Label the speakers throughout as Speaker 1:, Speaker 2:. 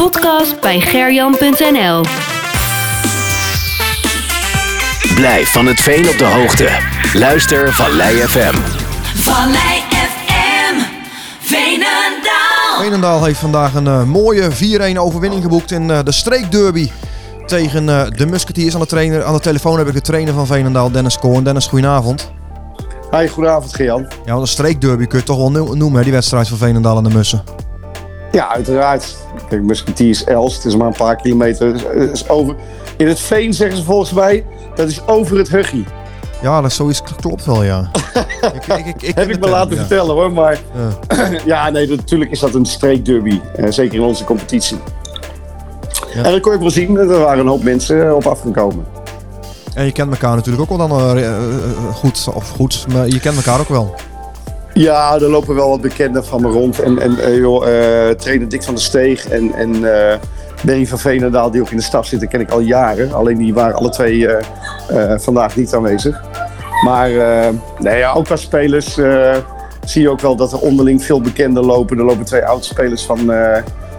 Speaker 1: podcast bij gerjan.nl.
Speaker 2: Blijf van het veen op de hoogte. Luister Vallei FM.
Speaker 3: Vallei FM, Veenendaal.
Speaker 4: Veenendaal heeft vandaag een eh, mooie 4-1 overwinning geboekt in eh, de streekderby tegen eh, de Musketeers. Aan de, trainer, aan de telefoon heb ik de trainer van Veenendaal, Dennis Koorn. Dennis, goedenavond.
Speaker 5: Hi, goedenavond Gean.
Speaker 4: Ja, want een streekderby kun je toch wel no- noemen, hè, die wedstrijd van Veenendaal en de Mussen.
Speaker 5: Ja, uiteraard. Kijk, Musketeers Els, het is maar een paar kilometer. Het is over. In het veen zeggen ze volgens mij, dat is over het huggie.
Speaker 4: Ja, dat zoiets klopt wel, ja. ik, ik, ik,
Speaker 5: Heb ik me
Speaker 4: term,
Speaker 5: laten
Speaker 4: ja.
Speaker 5: vertellen hoor, maar
Speaker 4: Ja.
Speaker 5: ja, nee, natuurlijk is dat een streekderby. Eh, zeker in onze competitie.
Speaker 4: Ja.
Speaker 5: En dat kon je wel zien, er waren een hoop mensen eh, op afgekomen.
Speaker 4: En je kent elkaar natuurlijk ook wel dan eh, eh, goed, of goed, maar je kent elkaar ook wel.
Speaker 5: Ja, er lopen wel wat bekenden van me rond. En, en eh, joh, eh, trainer Dick van der Steeg en, en eh van Veenendaal, die ook in de staf zitten, ken ik al jaren. Alleen die waren alle twee vandaag niet aanwezig. Maar nee, ja, ook als spelers zie je ook wel dat er onderling veel bekenden lopen. Er lopen twee oudspelers van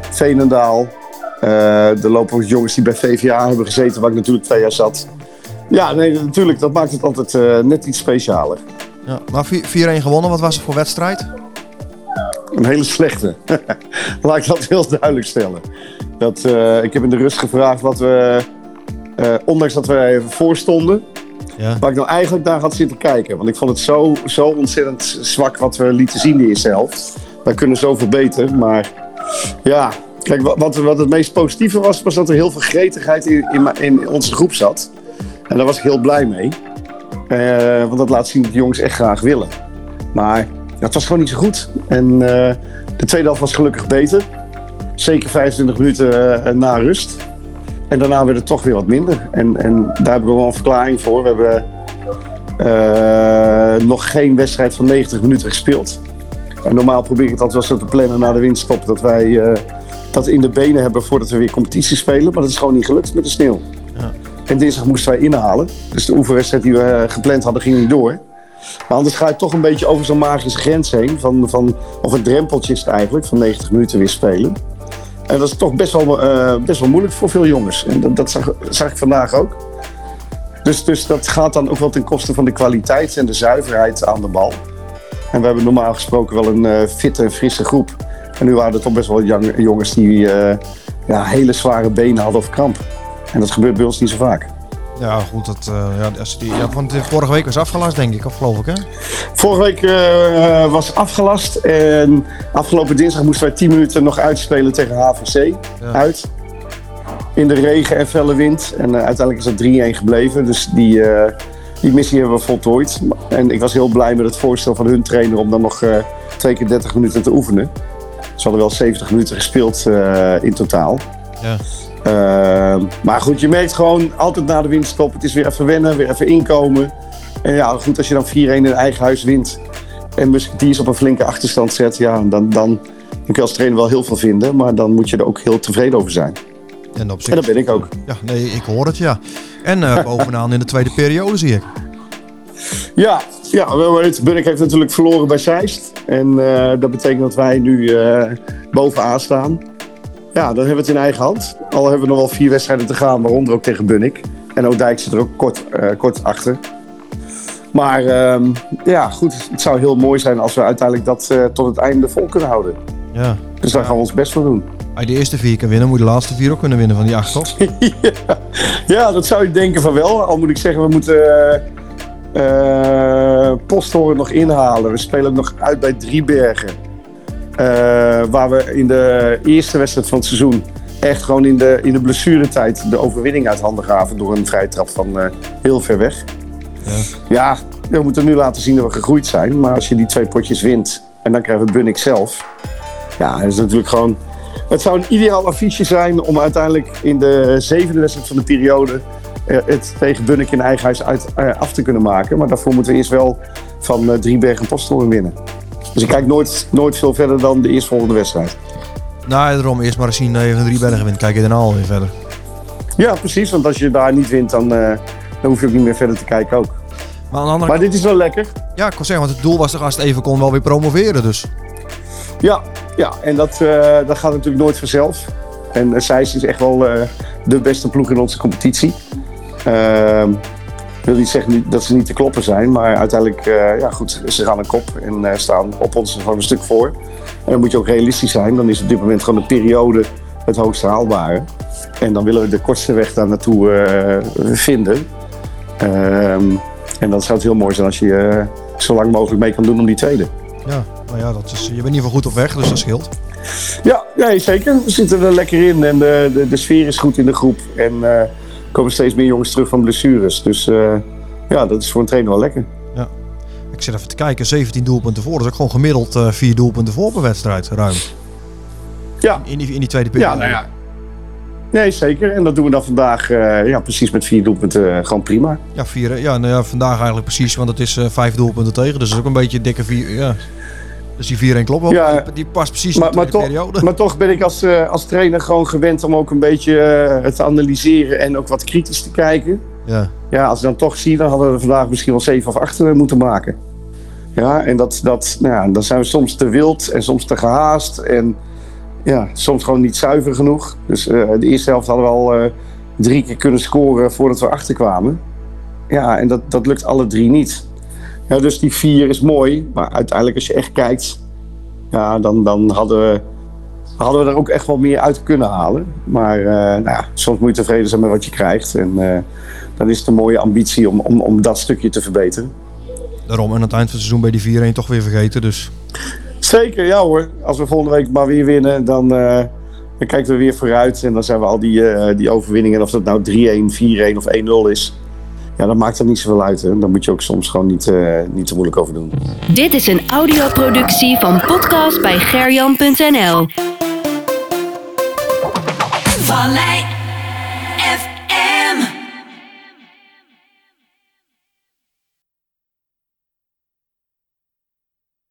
Speaker 5: Veenendaal. Er lopen ook jongens die bij VVA hebben gezeten, waar ik natuurlijk twee jaar zat. Ja, nee, natuurlijk, dat maakt het altijd net iets specialer.
Speaker 4: Ja. Maar 4 4-1 gewonnen, wat was het voor wedstrijd?
Speaker 5: Een hele slechte. Laat ik dat heel duidelijk stellen. Dat, eh, ik heb in de rust gevraagd wat we, eh, ondanks dat wij even voorstonden,
Speaker 4: Ja.
Speaker 5: waar ik nou eigenlijk naar had zitten kijken. Want ik vond het zo, zo ontzettend zwak wat we lieten zien in eerste helft. Wij kunnen zoveel beter, maar ja. Kijk, wa- wat, wat het meest positieve was, was dat er heel veel gretigheid in, in, in onze groep zat. En daar was ik heel blij mee. Eh, want dat laat zien dat de jongens echt graag willen. Maar het was gewoon niet zo goed. En eh, de tweede helft was gelukkig beter. Zeker 25 minuten eh, na rust. En daarna werd het toch weer wat minder. En, en daar hebben we wel een verklaring voor. We hebben nog geen wedstrijd van 90 minuten gespeeld. En normaal probeer ik het altijd wel zo te plannen na de winststop. Dat wij dat in de benen hebben voordat we weer competitie spelen. Maar dat is gewoon niet gelukt met de sneeuw. En dinsdag moesten wij inhalen. Dus de oefenwedstrijd die we eh, gepland hadden ging niet door. Maar anders ga je toch een beetje over zo'n magische grens heen. Van, van, of een drempeltje is het eigenlijk, van 90 minuten weer spelen. En dat is toch best wel, eh, best wel moeilijk voor veel jongens. En dat, dat zag, zag ik vandaag ook. Dus, dus dat gaat dan ook wel ten koste van de kwaliteit en de zuiverheid aan de bal. En we hebben normaal gesproken wel een eh, fitte en frisse groep. En nu waren er toch best wel jong- jongens die ja, hele zware benen hadden of kramp. En dat gebeurt bij ons niet zo vaak.
Speaker 4: Ja, goed. Dat, eh, ja, als die, ja, want vorige week was afgelast, denk ik, of geloof ik, hè?
Speaker 5: Vorige week eh, was afgelast en afgelopen dinsdag moesten wij 10 minuten nog uitspelen tegen HVC.
Speaker 4: Ja.
Speaker 5: Uit. In de regen en felle wind. En eh, uiteindelijk is dat 3-1 gebleven. Dus die, die missie hebben we voltooid. En ik was heel blij met het voorstel van hun trainer om dan nog twee keer 30 minuten te oefenen. Ze hadden wel 70 minuten gespeeld in totaal.
Speaker 4: Ja.
Speaker 5: Uh, maar goed, je merkt gewoon altijd na de winststop. Het is weer even wennen, weer even inkomen. En ja, goed, als je dan 4-1 in eigen huis wint. En Musketeers op een flinke achterstand zet. Ja, dan, dan, je als trainer wel heel veel vinden. Maar dan moet je er ook heel tevreden over zijn.
Speaker 4: En, op zich,
Speaker 5: En dat ben ik ook.
Speaker 4: Ja, nee, ik hoor het, ja. En eh, bovenaan in de tweede periode zie ik.
Speaker 5: Ja, ja wel weet, heeft natuurlijk verloren bij Zeist. En eh, dat betekent dat wij nu eh, bovenaan staan. Ja, dan hebben we het in eigen hand. Al hebben we nog wel vier wedstrijden te gaan, waaronder ook tegen Bunnik. En Oudijk zit er ook kort, eh, kort achter. Maar ehm, ja, goed, het zou heel mooi zijn als we uiteindelijk dat eh, tot het einde vol kunnen houden.
Speaker 4: Ja.
Speaker 5: Dus daar gaan we ons best voor doen.
Speaker 4: Als je de eerste vier kan winnen, moet je de laatste vier ook kunnen winnen van die acht, toch?
Speaker 5: ja. ja, dat zou je denken van wel. Al moet ik zeggen, we moeten Posthoorn nog inhalen. We spelen nog uit bij Driebergen. Eh, waar we in de eerste wedstrijd van het seizoen echt gewoon in de, in de blessuretijd de overwinning uit handen gaven door een vrije trap van eh, heel ver weg.
Speaker 4: Ja.
Speaker 5: Ja, we moeten nu laten zien dat we gegroeid zijn. Maar als je die twee potjes wint en dan krijgen we Bunnik zelf. Ja, dat is natuurlijk gewoon... Het zou een ideaal affiche zijn om uiteindelijk in de zevende wedstrijd van de periode eh, het tegen Bunnik in eigen huis uit, af te kunnen maken. Maar daarvoor moeten we eerst wel van Driebergen en Posthoorn winnen. Dus ik kijk nooit, nooit veel verder dan de eerstvolgende wedstrijd.
Speaker 4: Nou, daarom eerst maar eens zien dat je van drie bergen wint. Kijk je daarna alweer verder.
Speaker 5: Ja, precies. Want als je daar niet wint, dan, eh, dan hoef je ook niet meer verder te kijken ook.
Speaker 4: Maar aan de andere
Speaker 5: Maar dit is wel lekker.
Speaker 4: Ja, ik kon zeggen, want het doel was toch als het even kon wel weer promoveren, dus.
Speaker 5: Ja, ja en dat, eh, dat gaat natuurlijk nooit vanzelf. En uh, is echt wel uh, de beste ploeg in onze competitie. Ik wil niet zeggen dat ze niet te kloppen zijn, maar uiteindelijk, uh, ja goed, ze gaan een kop en staan op ons gewoon een stuk voor. En dan moet je ook realistisch zijn. Dan is op dit moment gewoon een periode het hoogst haalbare. En dan willen we de kortste weg daar naartoe vinden. Ehm, en dan zou het heel mooi zijn als je zo lang mogelijk mee kan doen om die tweede.
Speaker 4: Ja, nou ja, dat is, je bent in ieder geval goed op weg, dus dat scheelt.
Speaker 5: Ja, nee, zeker. We zitten er lekker in en de, de, de sfeer is goed in de groep. En komen steeds meer jongens terug van blessures. Dus uh, ja, dat is voor een trainer wel lekker.
Speaker 4: Ja. Ik zit even te kijken, 17 doelpunten voor. Dat is ook gewoon gemiddeld uh, 4 doelpunten voor per wedstrijd, ruim.
Speaker 5: Ja.
Speaker 4: In die, in die tweede periode.
Speaker 5: Ja, nou ja. Nee, zeker. En dat doen we dan vandaag uh, ja, precies met vier doelpunten gewoon prima.
Speaker 4: Ja, vier, ja, nou ja, vandaag eigenlijk precies, want het is vijf doelpunten tegen. Dus dat is ook een beetje dikke vier. Ja. Dus die 4-1 klopt wel. Ja, die, die, past precies
Speaker 5: maar,
Speaker 4: in de
Speaker 5: toch,
Speaker 4: periode.
Speaker 5: Maar toch ben ik als, als trainer gewoon gewend om ook een beetje het te analyseren en ook wat kritisch te kijken.
Speaker 4: Ja.
Speaker 5: Ja, als ik dan toch zie, dan hadden we vandaag misschien wel 7 of 8 moeten maken. Ja, en dat, dat, nou ja, dan zijn we soms te wild en soms te gehaast. En ja, soms gewoon niet zuiver genoeg. Dus uh, de eerste helft hadden we al uh, drie keer kunnen scoren voordat we achterkwamen. Ja, en dat, dat lukt alle drie niet. Ja, dus die vier is mooi, maar uiteindelijk als je echt kijkt, ja, dan, dan hadden, we, hadden we er ook echt wel meer uit kunnen halen. Maar uh, nou ja, soms moet je tevreden zijn met wat je krijgt. En dan is het een mooie ambitie om, om, om dat stukje te verbeteren.
Speaker 4: Daarom, en aan het eind van het seizoen bij die 4-1 toch weer vergeten, dus...
Speaker 5: Zeker, ja hoor. Als we volgende week maar weer winnen, dan, uh, dan kijken we weer vooruit. En dan zijn we al die, uh, die overwinningen, of dat nou 3-1, 4-1 of 1-0 is. Ja, dan maakt dat niet zoveel uit. Hè. Dan moet je ook soms gewoon niet, uh, niet te moeilijk over doen.
Speaker 1: Dit is een audioproductie van podcast bij gerjan.nl.
Speaker 3: Vallei